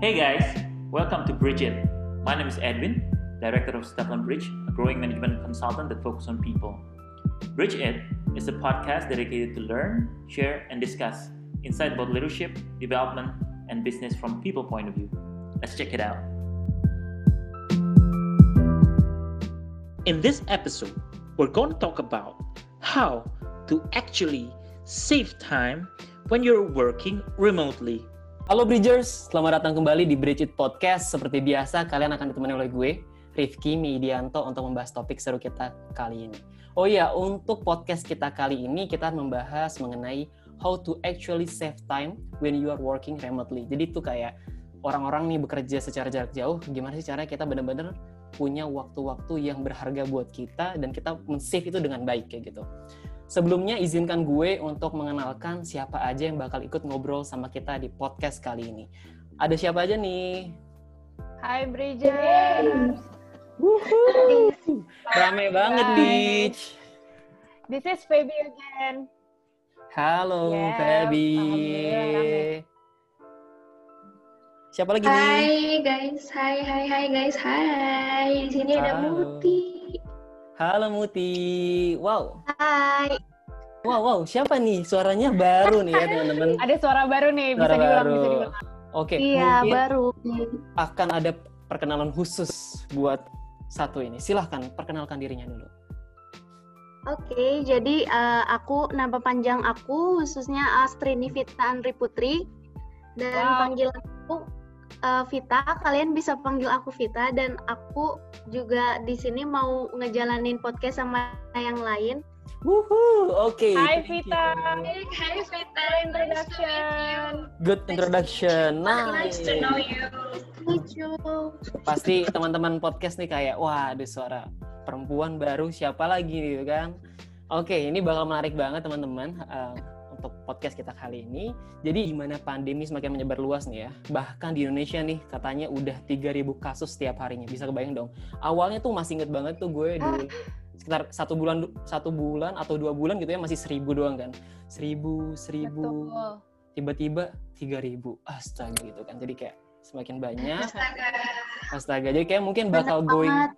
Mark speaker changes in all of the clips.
Speaker 1: Hey guys, welcome to Bridge It. My name is Edwin, Director of Stefan Bridge, a growing management consultant that focuses on people. Bridge It is a podcast dedicated to learn, share, and discuss insight about leadership, development, and business from people point of view. Let's check it out. In this episode, we're going to talk about how to actually save time when you're working remotely.
Speaker 2: Halo Bridgers, selamat datang kembali di Bridge It Podcast. Seperti biasa, kalian akan ditemani oleh gue, Rifki Midianto, untuk membahas topik seru kita kali ini. Oh iya, untuk podcast kita kali ini, kita membahas mengenai how to actually save time when you are working remotely. Jadi itu kayak orang-orang nih bekerja secara jarak jauh, gimana sih caranya kita benar-benar punya waktu-waktu yang berharga buat kita dan kita men-save itu dengan baik kayak gitu. Sebelumnya izinkan gue untuk mengenalkan siapa aja yang bakal ikut ngobrol sama kita di podcast kali ini. Ada siapa aja nih?
Speaker 3: Hai Bridget.
Speaker 2: Rame banget, Beach.
Speaker 3: This is Feby again.
Speaker 2: Halo,
Speaker 3: Yes,
Speaker 2: Feby. Siapa lagi nih?
Speaker 4: Hai guys, hai hai hai guys, hai. Di sini ada. Muti.
Speaker 2: Halo Muti. Wow.
Speaker 4: Hai.
Speaker 2: Wow, wow. Siapa nih? Suaranya baru nih ya, teman-teman.
Speaker 3: Ada suara baru nih, bisa diulang,
Speaker 2: baru.
Speaker 3: bisa diulang.
Speaker 2: Oke,
Speaker 4: Iya,
Speaker 2: mungkin
Speaker 4: baru.
Speaker 2: akan ada perkenalan khusus buat satu ini. Silahkan perkenalkan dirinya dulu.
Speaker 4: Oke, jadi eh, aku nama panjang aku khususnya Astrini Vita Andri Putri dan
Speaker 3: Wow.
Speaker 4: panggilan aku eh, Vita. Kalian bisa panggil aku Vita dan aku juga di sini mau ngejalanin podcast sama yang lain.
Speaker 2: Wuhu, oke.
Speaker 3: Hai
Speaker 2: thank
Speaker 3: Vita.
Speaker 4: Hai Vita,
Speaker 3: Introduction.
Speaker 2: Good introduction.
Speaker 4: Nice to know
Speaker 2: Nice.
Speaker 4: you. Meet you.
Speaker 2: Pasti teman-teman podcast nih kayak, wah ada suara perempuan baru siapa lagi gitu kan. Oke, ini bakal menarik banget teman-teman eh, untuk podcast kita kali ini. Jadi gimana pandemi semakin menyebar luas nih ya. Bahkan di Indonesia nih katanya udah 3000 kasus setiap harinya. Bisa kebayang dong. Awalnya tuh masih inget banget tuh gue dulu sekitar satu bulan satu bulan atau dua bulan gitu ya masih seribu doang kan. Seribu, seribu, tiba-tiba tiga ribu. Astaga gitu kan. Jadi kayak semakin banyak.
Speaker 4: Astaga.
Speaker 2: Astaga, jadi kayak mungkin
Speaker 4: Banyak
Speaker 2: bakal going
Speaker 4: banget.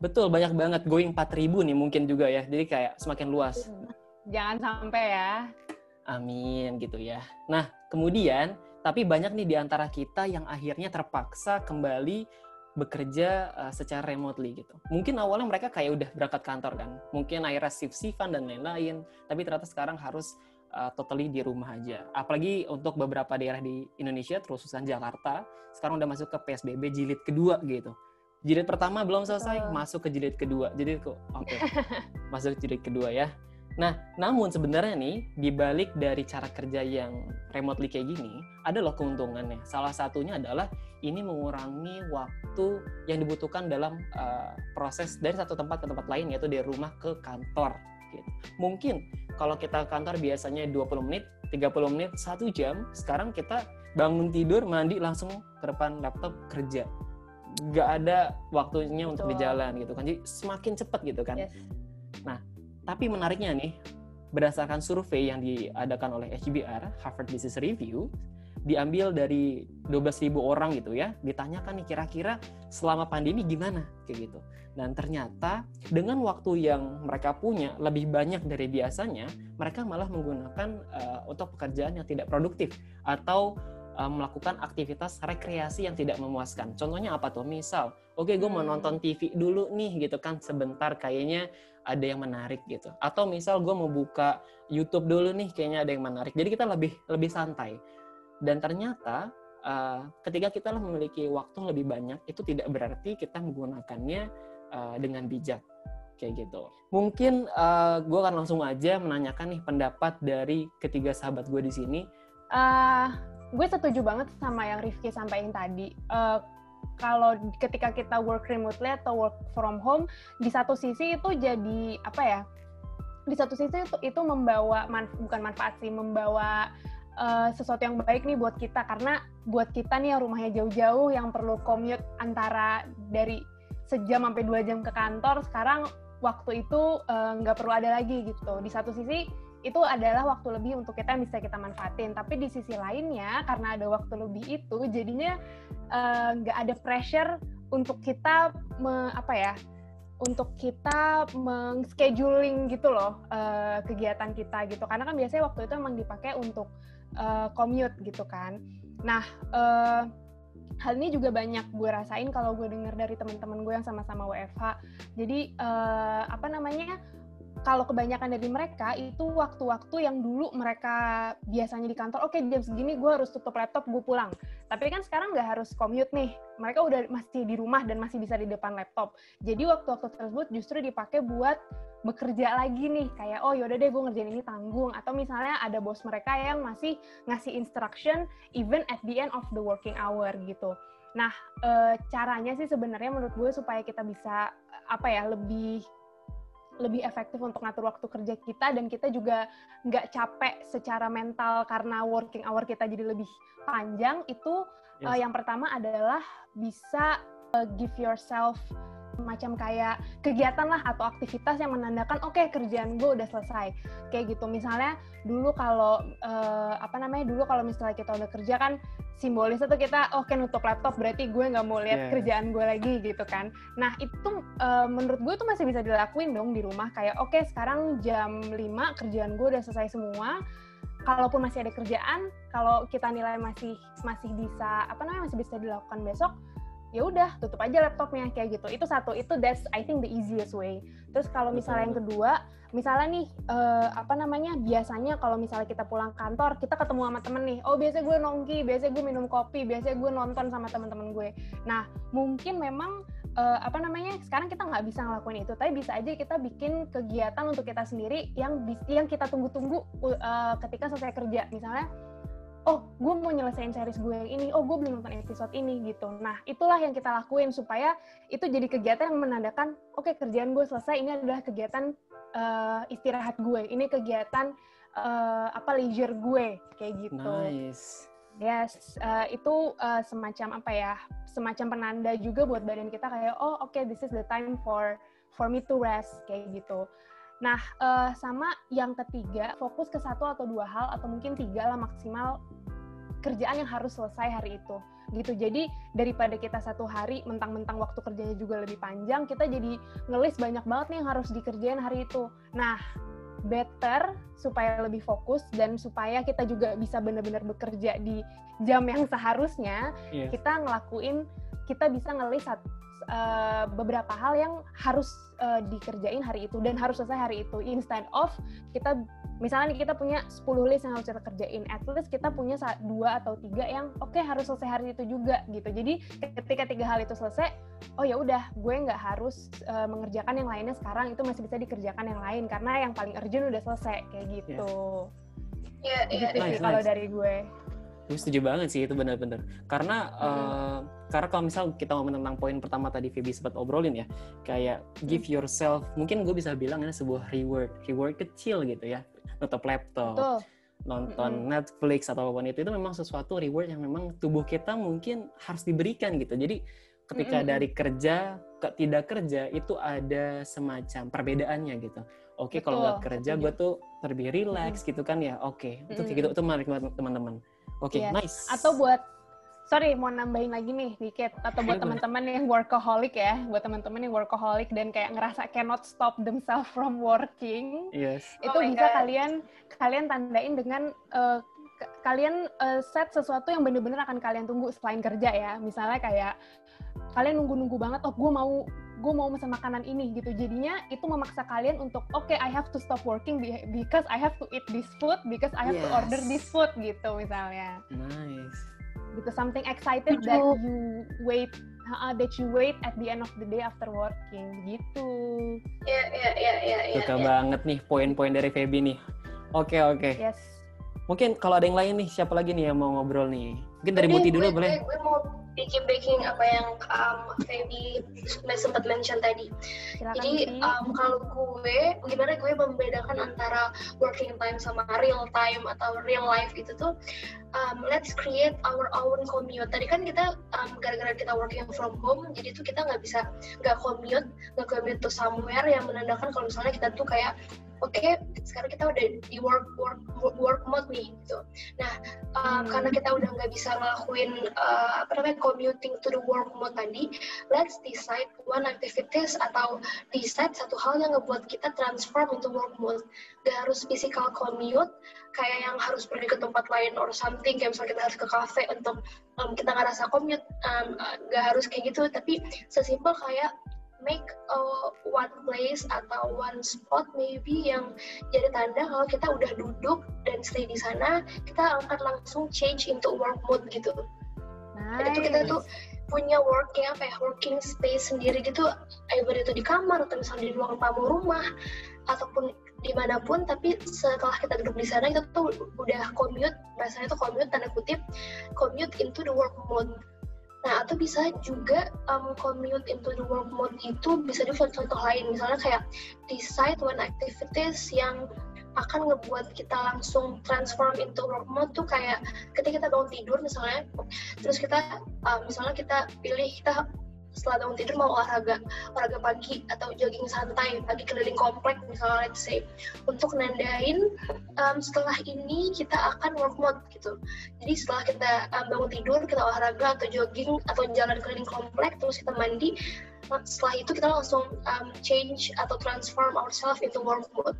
Speaker 2: betul banyak banget going 4000 nih mungkin juga ya. Jadi kayak semakin luas.
Speaker 3: Jangan sampai ya.
Speaker 2: Amin gitu ya. Nah, kemudian tapi banyak nih di antara kita yang akhirnya terpaksa kembali bekerja uh, secara remotely gitu. Mungkin awalnya mereka kayak udah berangkat kantor kan. Mungkin akhirnya shift-shiftan dan lain-lain, tapi ternyata sekarang harus uh, totally di rumah aja. Apalagi untuk beberapa daerah di Indonesia, terusan Jakarta, sekarang udah masuk ke PSBB jilid kedua gitu. Jilid pertama belum selesai, masuk ke jilid kedua. Jadi kok oke. masuk ke jilid kedua ya. Nah, namun sebenarnya nih, di balik dari cara kerja yang remotely kayak gini, ada loh keuntungannya. Salah satunya adalah ini mengurangi waktu yang dibutuhkan dalam uh, proses dari satu tempat ke tempat lain, yaitu dari rumah ke kantor. Gitu. Mungkin kalau kita ke kantor biasanya 20 menit, 30 menit, satu jam, sekarang kita bangun tidur, mandi, langsung ke depan laptop kerja. Gak ada waktunya untuk di jalan gitu kan. Jadi semakin cepat gitu kan.
Speaker 3: Yes.
Speaker 2: Tapi menariknya nih, berdasarkan survei yang diadakan oleh HBR, Harvard Business Review, diambil dari 12.000 orang gitu ya, ditanyakan nih kira-kira selama pandemi gimana kayak gitu. Dan ternyata dengan waktu yang mereka punya lebih banyak dari biasanya, mereka malah menggunakan eh, untuk pekerjaan yang tidak produktif atau eh, melakukan aktivitas rekreasi yang tidak memuaskan. Contohnya apa tuh? Misal, oke gue mau
Speaker 3: Hmm.
Speaker 2: nonton TV dulu nih gitu kan sebentar kayaknya ada yang menarik gitu. Atau misal gue mau buka YouTube dulu nih, kayaknya ada yang menarik. Jadi kita lebih lebih santai. Dan ternyata uh, ketika kita memiliki waktu lebih banyak, itu tidak berarti kita menggunakannya uh, dengan bijak kayak gitu. Mungkin uh, gue akan langsung aja menanyakan nih pendapat dari ketiga sahabat gue di sini.
Speaker 3: Eh, gue setuju banget sama yang Rifki sampaikan tadi. Eh, kalau ketika kita work remotely atau work from home, di satu sisi itu jadi apa ya? Di satu sisi itu, itu membawa manf- bukan manfaat sih, membawa eh, sesuatu yang baik nih buat kita karena buat kita nih yang rumahnya jauh-jauh yang perlu commute antara dari sejam sampai dua jam ke kantor sekarang waktu itu eh, nggak perlu ada lagi gitu di satu sisi itu adalah waktu lebih untuk kita yang bisa kita manfaatin. Tapi di sisi lainnya, karena ada waktu lebih itu, jadinya eh, nggak uh, ada pressure untuk kita me, apa ya, untuk kita mengscheduling gitu loh uh, kegiatan kita gitu. Karena kan biasanya waktu itu emang dipakai untuk uh, commute gitu kan. Nah, uh, hal ini juga banyak gue rasain kalau gue denger dari teman-teman gue yang sama-sama WFH. Jadi uh, apa namanya? Kalau kebanyakan dari mereka itu waktu-waktu yang dulu mereka biasanya di kantor, oke okay, jam segini gue harus tutup laptop, gue pulang. Tapi kan sekarang nggak harus commute nih, mereka udah masih di rumah dan masih bisa di depan laptop. Jadi waktu-waktu tersebut justru dipakai buat bekerja lagi nih, kayak oh yaudah deh gue ngerjain ini tanggung. Atau misalnya ada bos mereka yang masih ngasih instruction even at the end of the working hour gitu. Nah, e, caranya sih sebenarnya menurut gue supaya kita bisa apa ya lebih lebih efektif untuk ngatur waktu kerja kita dan kita juga nggak capek secara mental karena working hour kita jadi lebih panjang itu yes. uh, yang pertama adalah bisa uh, give yourself macam kayak kegiatan lah atau aktivitas yang menandakan oke okay, kerjaan gue udah selesai. Kayak gitu. Misalnya dulu kalau uh, apa namanya dulu kalau misalnya kita udah kerja kan simbolisnya tuh kita oke okay, nutup laptop berarti gue nggak mau lihat yeah. kerjaan gue lagi gitu kan. Nah itu uh, menurut gue tuh masih bisa dilakuin dong di rumah. Kayak oke okay, sekarang jam 5 kerjaan gue udah selesai semua. Kalaupun masih ada kerjaan kalau kita nilai masih masih bisa apa namanya masih bisa dilakukan besok ya udah tutup aja laptopnya kayak gitu. Itu satu itu that's I think the easiest way. Terus kalau misalnya yang kedua misalnya nih uh, apa namanya biasanya kalau misalnya kita pulang kantor kita ketemu sama temen nih. Oh biasanya gue nongki biasanya gue minum kopi biasanya gue nonton sama teman-teman gue. Nah mungkin memang uh, apa namanya sekarang kita nggak bisa ngelakuin itu tapi bisa aja kita bikin kegiatan untuk kita sendiri yang yang kita tunggu-tunggu uh, ketika selesai kerja. Misalnya oh gue mau nyelesain series gue yang ini, oh gue belum nonton episode ini gitu. Nah itulah yang kita lakuin supaya itu jadi kegiatan yang menandakan, oke okay, kerjaan gue selesai, ini adalah kegiatan uh, istirahat gue, ini kegiatan uh, apa leisure gue kayak gitu.
Speaker 2: Nice.
Speaker 3: Yes, uh, itu uh, semacam apa ya, semacam penanda juga buat badan kita kayak, oh oke okay, this is the time for for me to rest kayak gitu. Nah, uh, sama yang ketiga, fokus ke satu atau dua hal atau mungkin tiga lah maksimal kerjaan yang harus selesai hari itu. Gitu. Jadi daripada kita satu hari mentang-mentang waktu kerjanya juga lebih panjang, kita jadi ngelis banyak banget nih yang harus dikerjain hari itu. Nah, better supaya lebih fokus dan supaya kita juga bisa benar-benar bekerja di jam yang seharusnya, yeah. kita ngelakuin kita bisa ngelis uh, beberapa hal yang harus uh, dikerjain hari itu dan harus selesai hari itu. Instead of kita misalnya kita punya 10 list yang harus kita kerjain at least kita punya dua atau tiga yang oke okay, harus selesai hari itu juga gitu. Jadi ketika tiga hal itu selesai oh ya udah gue nggak harus uh, mengerjakan yang lainnya sekarang itu masih bisa dikerjakan yang lain karena yang paling urgent udah selesai kayak gitu.
Speaker 4: Yeah. Yeah, yeah,
Speaker 3: nice, kalau dari gue
Speaker 2: gue setuju banget sih itu benar-benar karena hmm. uh, karena kalau misal kita ngomong tentang poin pertama tadi Phoebe sempat obrolin ya kayak give yourself mungkin gue bisa bilang ini sebuah reward reward kecil gitu ya nutup laptop Betul. nonton mm -hmm. Netflix atau apa pun itu itu memang sesuatu reward yang memang tubuh kita mungkin harus diberikan gitu jadi ketika mm -hmm. dari kerja ke tidak kerja itu ada semacam perbedaannya gitu oke okay, kalau nggak kerja gue tuh lebih relax mm -hmm. gitu kan ya oke okay. itu mm -hmm. kayak gitu itu menarik banget teman-teman Oke, okay, iya. yes. nice.
Speaker 3: Atau buat sorry mau nambahin lagi nih dikit atau buat teman-teman yang workaholic ya buat teman-teman yang workaholic dan kayak ngerasa cannot stop themselves from working
Speaker 2: yes.
Speaker 3: itu oh bisa God. kalian kalian tandain dengan uh, kalian uh, set sesuatu yang bener-bener akan kalian tunggu selain kerja ya misalnya kayak kalian nunggu-nunggu banget oh gue mau gue mau pesan makanan ini gitu. Jadinya itu memaksa kalian untuk oke okay, I have to stop working because I have to eat this food because I have yes. to order this food gitu misalnya.
Speaker 2: Nice.
Speaker 3: Gitu something excited that you wait uh, that you wait at the end of the day after working gitu.
Speaker 4: Ya ya ya ya
Speaker 2: suka ya. banget nih poin-poin dari Feby nih. Oke okay, oke. Okay.
Speaker 3: yes.
Speaker 2: Mungkin kalau ada yang lain nih siapa lagi nih yang mau ngobrol nih? Mungkin dari Muti dulu
Speaker 4: gue,
Speaker 2: boleh.
Speaker 4: gue, gue mau bikin breaking apa yang um, Feby sempat mention tadi. Silakan Jadi um, kalau gue, gimana gue membedakan antara working time sama real time atau real life itu tuh, um, let's create our own commute. Tadi kan kita um, gara-gara kita working from home, jadi tuh kita nggak bisa nggak commute, nggak commute to somewhere yang menandakan kalau misalnya kita tuh kayak oke okay, sekarang kita udah di work work work mode nih gitu. Nah uh, hmm. karena kita udah nggak bisa ngelakuin uh, apa namanya commuting to the work mode tadi let's decide one activities atau decide satu hal yang ngebuat kita transform into work mode. Gak harus physical commute kayak yang harus pergi ke tempat lain or something kayak misalnya kita harus ke cafe untuk um, kita ngerasa commute um, gak harus kayak gitu. Tapi sesimpel kayak make a one place atau one spot maybe yang jadi tanda kalau kita udah duduk dan stay di sana kita akan langsung change into work mode gitu. Nice. Dan itu kita tuh punya working apa ya working space sendiri gitu, either itu di kamar atau misalnya di ruang tamu rumah ataupun di mana pun tapi setelah kita duduk di sana kita tuh udah commute bahasanya tuh commute tanda kutip commute into the work mode Nah, atau bisa juga um, commute into the work mode itu bisa juga contoh-contoh lain. Misalnya kayak decide one activities yang akan ngebuat kita langsung transform into work mode tuh kayak ketika kita bangun tidur misalnya, terus kita um, misalnya kita pilih kita setelah bangun tidur mau olahraga olahraga pagi atau jogging santai pagi keliling komplek misalnya let's say. Untuk nandain um, setelah ini kita akan work mode gitu. Jadi setelah kita um, bangun tidur kita olahraga atau jogging atau jalan keliling komplek terus kita mandi setelah itu kita langsung um, change atau transform ourselves into work mode.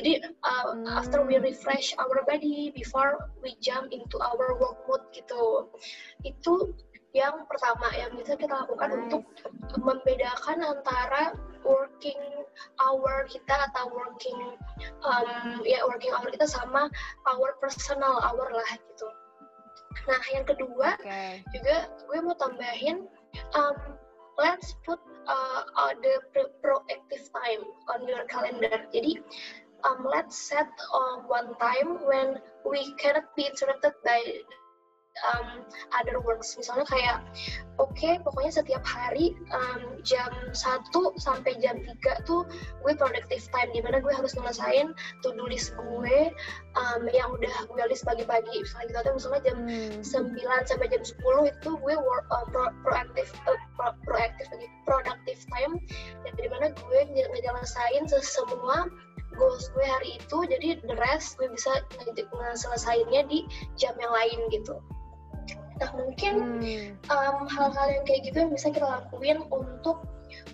Speaker 4: Jadi uh, hmm. after we refresh our body before we jump into our work mode gitu. Itu yang pertama yang bisa kita lakukan nice. untuk membedakan antara working hour kita atau working um, ya working hour kita sama our personal hour lah gitu. Nah yang kedua okay. juga gue mau tambahin um, let's put uh, uh, the proactive time on your calendar. Jadi um, let's set uh, one time when we cannot be interrupted by um, other works. Misalnya kayak oke okay, pokoknya setiap hari um, jam 1 sampai jam 3 tuh gue productive time di mana gue harus ngelesain to do list gue um, yang udah gue list pagi-pagi. Misalnya gitu atau misalnya jam hmm. 9 sampai jam 10 itu gue work uh, pro, proactive uh, pro, proactive lagi productive time dan di mana gue ngejelasain semua goals gue hari itu. Jadi the rest gue bisa ngeselesainya di jam yang lain gitu Nah mungkin hmm. um, hal-hal yang kayak gitu yang bisa kita lakuin untuk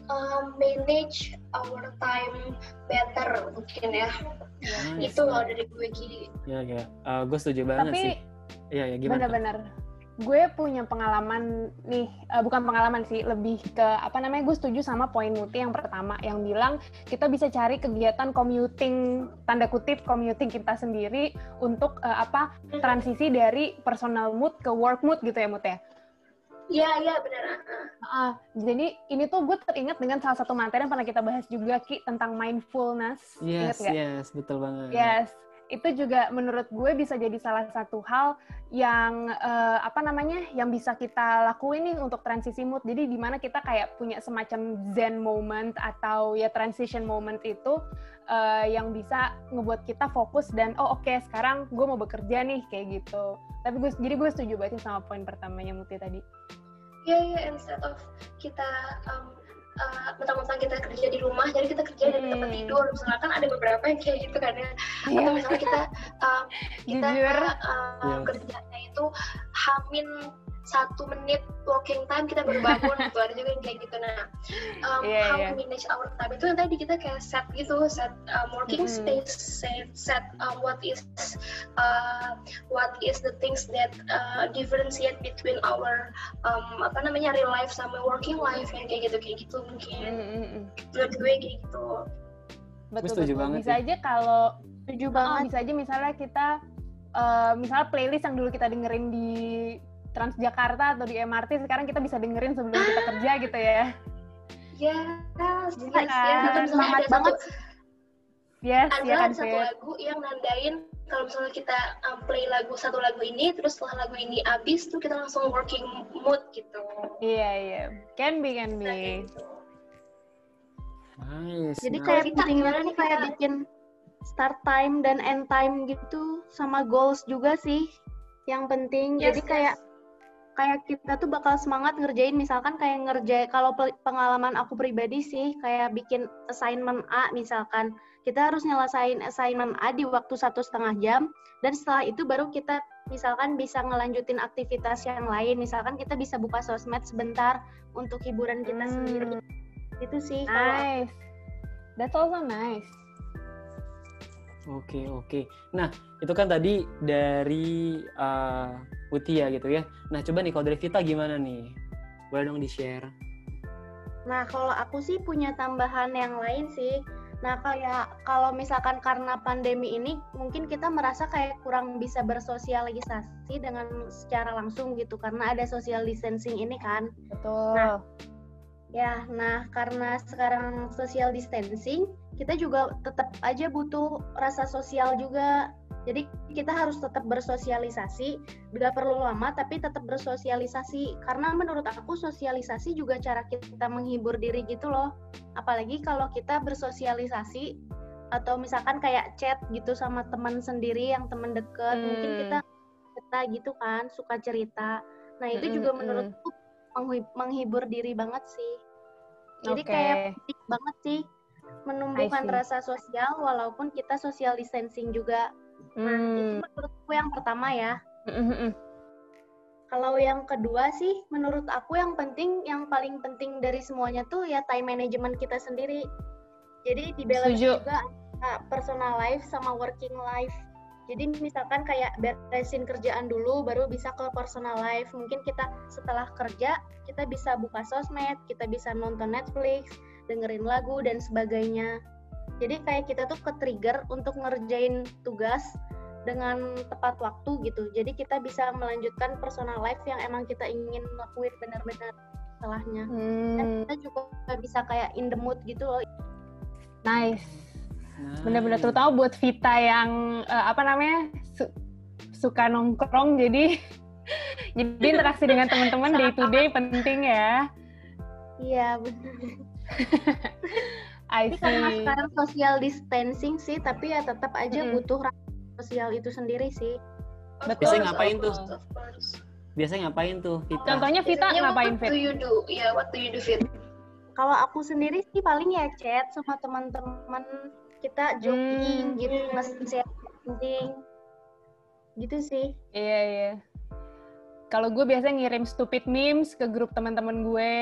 Speaker 4: um, manage our time better mungkin ya. Nice. Itu kalau dari gue Ki.
Speaker 2: Ya ya, uh, gue setuju banget
Speaker 3: Tapi,
Speaker 2: sih. Iya ya gimana?
Speaker 3: Bener-bener gue punya pengalaman nih uh, bukan pengalaman sih lebih ke apa namanya gue setuju sama poin Muti yang pertama yang bilang kita bisa cari kegiatan commuting tanda kutip commuting kita sendiri untuk uh, apa transisi dari personal mood ke work mood gitu ya Mut ya
Speaker 4: Iya, iya benar.
Speaker 3: Uh, jadi ini tuh gue teringat dengan salah satu materi yang pernah kita bahas juga Ki tentang mindfulness.
Speaker 2: Yes, yes, betul banget.
Speaker 3: Yes itu juga menurut gue bisa jadi salah satu hal yang uh, apa namanya yang bisa kita lakuin nih untuk transisi mood. Jadi di mana kita kayak punya semacam zen moment atau ya transition moment itu uh, yang bisa ngebuat kita fokus dan oh oke okay, sekarang gue mau bekerja nih kayak gitu. Tapi gue jadi gue setuju banget sama poin pertamanya Muti tadi.
Speaker 4: Iya yeah, iya yeah, instead of kita um, uh, mentang-mentang kita kerja di rumah jadi kita kerja hmm. dari tempat tidur misalnya kan ada beberapa yang kayak gitu kan ya yeah. atau misalnya kita uh, kita uh, yeah. kerjanya itu hamin satu menit walking time kita baru bangun gitu ada juga yang kayak gitu nah um, yeah, how yeah. to manage our time itu yang tadi kita kayak set gitu set um, working mm -hmm. space set set um, what is uh, what is the things that uh, differentiate between our um, apa namanya real life sama working life yang kayak gitu kayak gitu mungkin mm -hmm. menurut gue kayak gitu
Speaker 3: betul betul banget bisa aja kalau setuju banget bisa aja misalnya kita uh, misalnya playlist yang dulu kita dengerin di Transjakarta atau di MRT sekarang kita bisa dengerin sebelum kita kerja gitu ya.
Speaker 4: Yes, yes, ya, semangat banget.
Speaker 3: Yes,
Speaker 4: ada
Speaker 3: ya kan,
Speaker 4: satu Fit. lagu yang nandain kalau misalnya kita um, play lagu satu lagu ini, terus setelah lagu ini habis tuh kita langsung working mood gitu.
Speaker 3: Iya iya, can be can be.
Speaker 2: Gitu. Nice.
Speaker 5: Jadi kayak penting banget nih kayak bikin start time dan end time gitu sama goals juga sih yang penting. Yes, Jadi kayak kayak kita tuh bakal semangat ngerjain. Misalkan kayak ngerjain kalau pengalaman aku pribadi sih kayak bikin assignment A misalkan. Kita harus nyelesain assignment A di waktu satu setengah jam dan setelah itu baru kita misalkan bisa ngelanjutin aktivitas yang lain. Misalkan kita bisa buka sosmed sebentar untuk hiburan kita hmm. sendiri. Itu sih
Speaker 3: nice. Kalau... that's also nice.
Speaker 2: Oke oke. Nah itu kan tadi dari uh, Utia gitu ya. Nah coba nih kalau dari Vita gimana nih? Boleh dong di share.
Speaker 5: Nah kalau aku sih punya tambahan yang lain sih. Nah kayak kalau misalkan karena pandemi ini mungkin kita merasa kayak kurang bisa bersosialisasi dengan secara langsung gitu karena ada social distancing ini kan.
Speaker 3: Betul.
Speaker 5: Nah, ya, nah karena sekarang social distancing kita juga tetap aja butuh rasa sosial juga. Jadi kita harus tetap bersosialisasi, nggak perlu lama tapi tetap bersosialisasi. Karena menurut aku sosialisasi juga cara kita menghibur diri gitu loh. Apalagi kalau kita bersosialisasi atau misalkan kayak chat gitu sama teman sendiri yang teman deket, hmm. mungkin kita kita gitu kan suka cerita. Nah itu hmm, juga hmm. menurutku menghibur diri banget sih. Jadi okay. kayak penting banget sih menumbuhkan rasa sosial walaupun kita social distancing juga. Nah, hmm. itu menurutku yang pertama ya. Mm-hmm. Kalau yang kedua sih, menurut aku yang penting, yang paling penting dari semuanya tuh ya time management kita sendiri. Jadi di balance Setuju. juga personal life sama working life. Jadi misalkan kayak beresin kerjaan dulu, baru bisa ke personal life. Mungkin kita setelah kerja, kita bisa buka sosmed, kita bisa nonton Netflix, dengerin lagu dan sebagainya. Jadi kayak kita tuh ke-trigger untuk ngerjain tugas dengan tepat waktu gitu. Jadi kita bisa melanjutkan personal life yang emang kita ingin lakuin benar-benar setelahnya. Hmm. Dan kita juga bisa kayak in the mood gitu loh.
Speaker 3: Nice. Nice. Bener-bener terutama buat Vita yang uh, apa namanya su suka nongkrong jadi jadi interaksi dengan teman-teman day to day penting ya.
Speaker 5: Iya benar. I see. karena sekarang social distancing sih, tapi ya tetap aja mm. butuh sosial itu sendiri sih.
Speaker 2: Betul. Biasanya ngapain tuh? Biasanya ngapain tuh?
Speaker 3: Vita? Contohnya Vita Biasanya ngapain
Speaker 4: Fit? What do you do? Ya, yeah, what do you do Fit?
Speaker 5: Kalau aku sendiri sih paling ya chat sama teman-teman kita jogging hmm. gitu, nge-share penting. Gitu sih.
Speaker 3: Iya, iya. Kalau gue biasanya ngirim stupid memes ke grup teman-teman gue.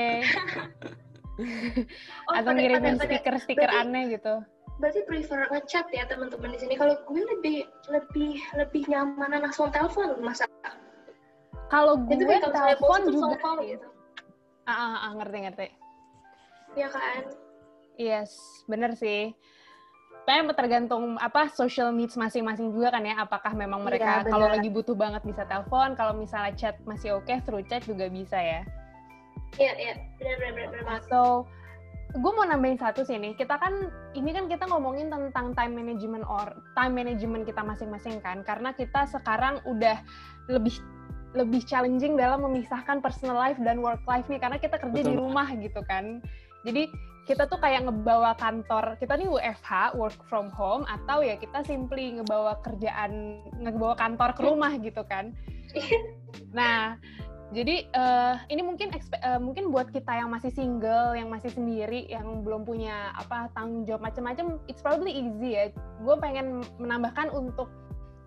Speaker 3: oh, atau ngirimin stiker-stiker aneh gitu.
Speaker 4: berarti prefer ngechat ya teman-teman di sini. Kalau gue lebih lebih lebih nyaman langsung telepon masa
Speaker 3: kalau gue telepon juga call, gitu. ah, ah, ah ngerti ngerti.
Speaker 4: Ya kan?
Speaker 3: Yes bener sih. Kayaknya tergantung apa social needs masing-masing juga kan ya. Apakah memang iya, mereka ya, kalau lagi butuh banget bisa telepon, kalau misalnya chat masih oke, okay, through chat juga bisa ya.
Speaker 4: Iya, iya, benar-benar benar
Speaker 3: So, gue mau nambahin satu sih nih. Kita kan ini kan kita ngomongin tentang time management or time management kita masing-masing kan. Karena kita sekarang udah lebih lebih challenging dalam memisahkan personal life dan work life nih karena kita kerja Betul. di rumah gitu kan. Jadi kita tuh kayak ngebawa kantor, kita nih WFH, work from home, atau ya kita simply ngebawa kerjaan, ngebawa kantor ke rumah gitu kan. Nah, jadi uh, ini mungkin uh, mungkin buat kita yang masih single, yang masih sendiri, yang belum punya apa tanggung jawab macam-macam, it's probably easy ya. Gue pengen menambahkan untuk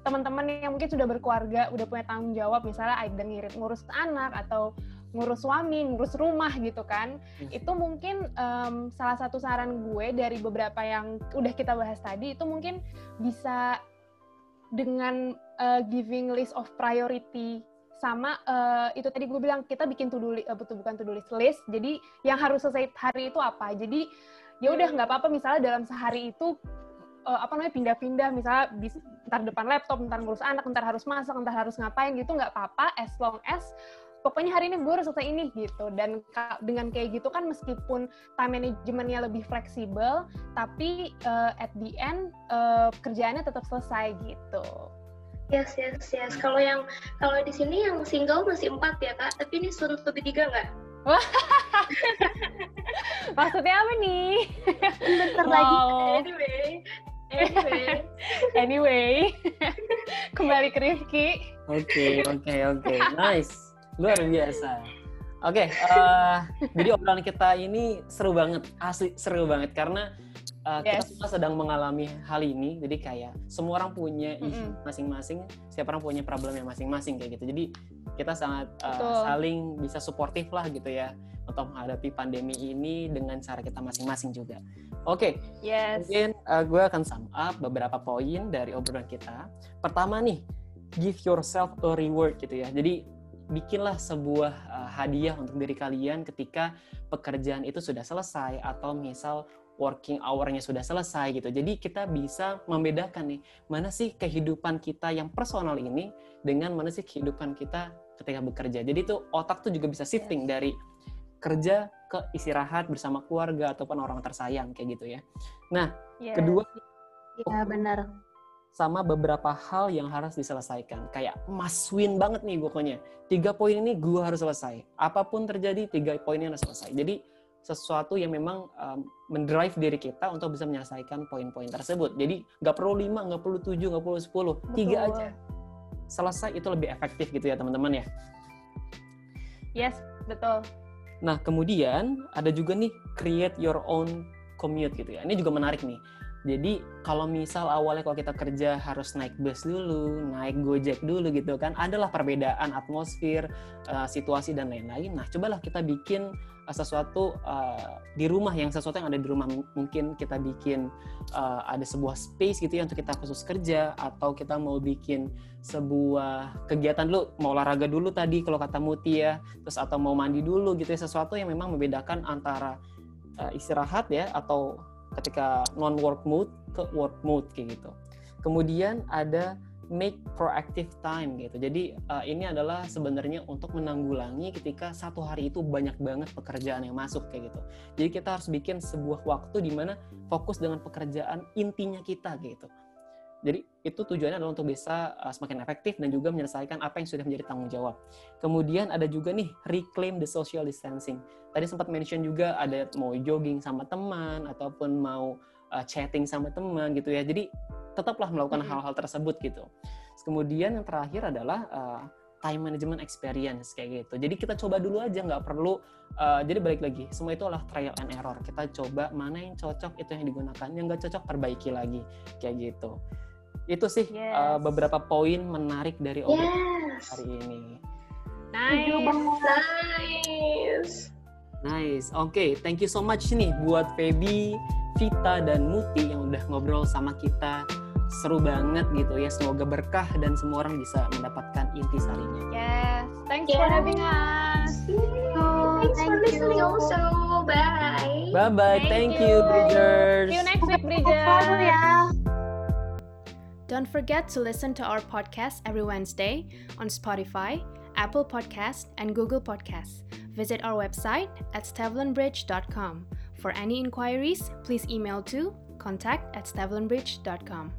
Speaker 3: teman-teman yang mungkin sudah berkeluarga, udah punya tanggung jawab, misalnya either ngirit ngurus anak atau ngurus suami, ngurus rumah gitu kan. Hmm. Itu mungkin um, salah satu saran gue dari beberapa yang udah kita bahas tadi itu mungkin bisa dengan uh, giving list of priority sama uh, itu tadi gue bilang kita bikin to do uh, betul bukan to do list list. Jadi yang harus selesai hari itu apa? Jadi ya udah nggak apa-apa. Misalnya dalam sehari itu uh, apa namanya pindah-pindah. Misalnya bis, ntar depan laptop ntar ngurus anak ntar harus masak ntar harus ngapain gitu nggak apa-apa. As long as pokoknya hari ini gue harus selesai ini gitu. Dan dengan kayak gitu kan meskipun time managementnya lebih fleksibel tapi uh, at the end uh, kerjaannya tetap selesai gitu
Speaker 4: Yes, yes, yes. Kalau yang kalau di sini yang single masih empat ya kak, tapi ini suruh lebih tiga nggak?
Speaker 3: Maksudnya apa nih?
Speaker 5: Bentar wow. lagi.
Speaker 4: Anyway, anyway,
Speaker 3: anyway, kembali ke Rifki.
Speaker 2: Oke, oke, oke, nice. Luar biasa. Oke, okay, uh, eh, jadi obrolan kita ini seru banget, asli seru banget karena uh, yes. kita semua sedang mengalami hal ini. Jadi kayak semua orang punya isu masing-masing, setiap orang punya problemnya masing-masing kayak gitu. Jadi kita sangat uh, saling bisa suportif lah gitu ya untuk menghadapi pandemi ini dengan cara kita masing-masing juga. Oke, okay, yes. mungkin uh, gue akan sum up beberapa poin dari obrolan kita. Pertama nih, give yourself a reward gitu ya. Jadi bikinlah sebuah uh, hadiah untuk diri kalian ketika pekerjaan itu sudah selesai atau misal working hour-nya sudah selesai gitu. Jadi kita bisa membedakan nih mana sih kehidupan kita yang personal ini dengan mana sih kehidupan kita ketika bekerja. Jadi itu otak tuh juga bisa shifting dari kerja ke istirahat bersama keluarga ataupun orang tersayang kayak gitu ya. Nah, yes. kedua
Speaker 5: Iya, benar
Speaker 2: sama beberapa hal yang harus diselesaikan. Kayak must win banget nih pokoknya. Tiga poin ini gue harus selesai. Apa pun terjadi, tiga poin ini harus selesai. Jadi sesuatu yang memang um, mendrive diri kita untuk bisa menyelesaikan poin-poin tersebut. Jadi nggak perlu lima, nggak perlu tujuh, nggak perlu sepuluh, tiga aja. Selesai itu lebih efektif gitu ya teman-teman ya.
Speaker 3: Yes, betul.
Speaker 2: Nah kemudian ada juga nih create your own commute gitu ya. Ini juga menarik nih jadi kalau misal awalnya kalau kita kerja harus naik bus dulu, naik gojek dulu gitu kan, adalah perbedaan atmosfer, uh, situasi dan lain-lain. Nah, cobalah kita bikin uh, sesuatu uh, di rumah yang sesuatu yang ada di rumah mungkin kita bikin uh, ada sebuah space gitu ya untuk kita khusus kerja atau kita mau bikin sebuah kegiatan dulu, mau olahraga dulu tadi kalau kata Muti ya, terus atau mau mandi dulu gitu ya sesuatu yang memang membedakan antara istirahat ya atau ketika non work mode ke work mode kayak gitu. Kemudian ada make proactive time gitu. Jadi uh, ini adalah sebenarnya untuk menanggulangi ketika satu hari itu banyak banget pekerjaan yang masuk kayak gitu. Jadi kita harus bikin sebuah waktu di mana fokus dengan pekerjaan intinya kita gitu. Jadi itu tujuannya adalah untuk bisa uh, semakin efektif dan juga menyelesaikan apa yang sudah menjadi tanggung jawab. Kemudian ada juga nih reclaim the social distancing. Tadi sempat mention juga ada mau jogging sama teman ataupun mau uh, chatting sama teman gitu ya. Jadi tetaplah melakukan hal-hal tersebut gitu. Kemudian yang terakhir adalah uh, time management experience kayak gitu. Jadi kita coba dulu aja nggak perlu. Uh, jadi balik lagi, semua itu adalah trial and error. Kita coba mana yang cocok itu yang digunakan, yang nggak cocok perbaiki lagi kayak gitu. Itu sih uh, yes. uh, beberapa poin menarik dari obrolan yes. hari ini.
Speaker 3: Nice.
Speaker 4: Nice.
Speaker 2: Nice. Oke, okay, thank you so much nih buat Feby, Vita dan Muti yang udah ngobrol sama kita. Seru banget gitu ya. Semoga berkah dan semua orang bisa mendapatkan inti sarinya.
Speaker 3: Yes. Thanks yeah. for having us.
Speaker 4: Thanks thank for listening you. also. Bye.
Speaker 2: Bye bye. Thank, thank you, Bridgers.
Speaker 3: See you next week, Bridgers.
Speaker 6: Don't forget to listen to our podcast every Wednesday on Spotify, Apple Podcasts, and Google Podcasts. Visit our website at stevlinbridge.com. For any inquiries, please email to contact at stevlinbridge.com.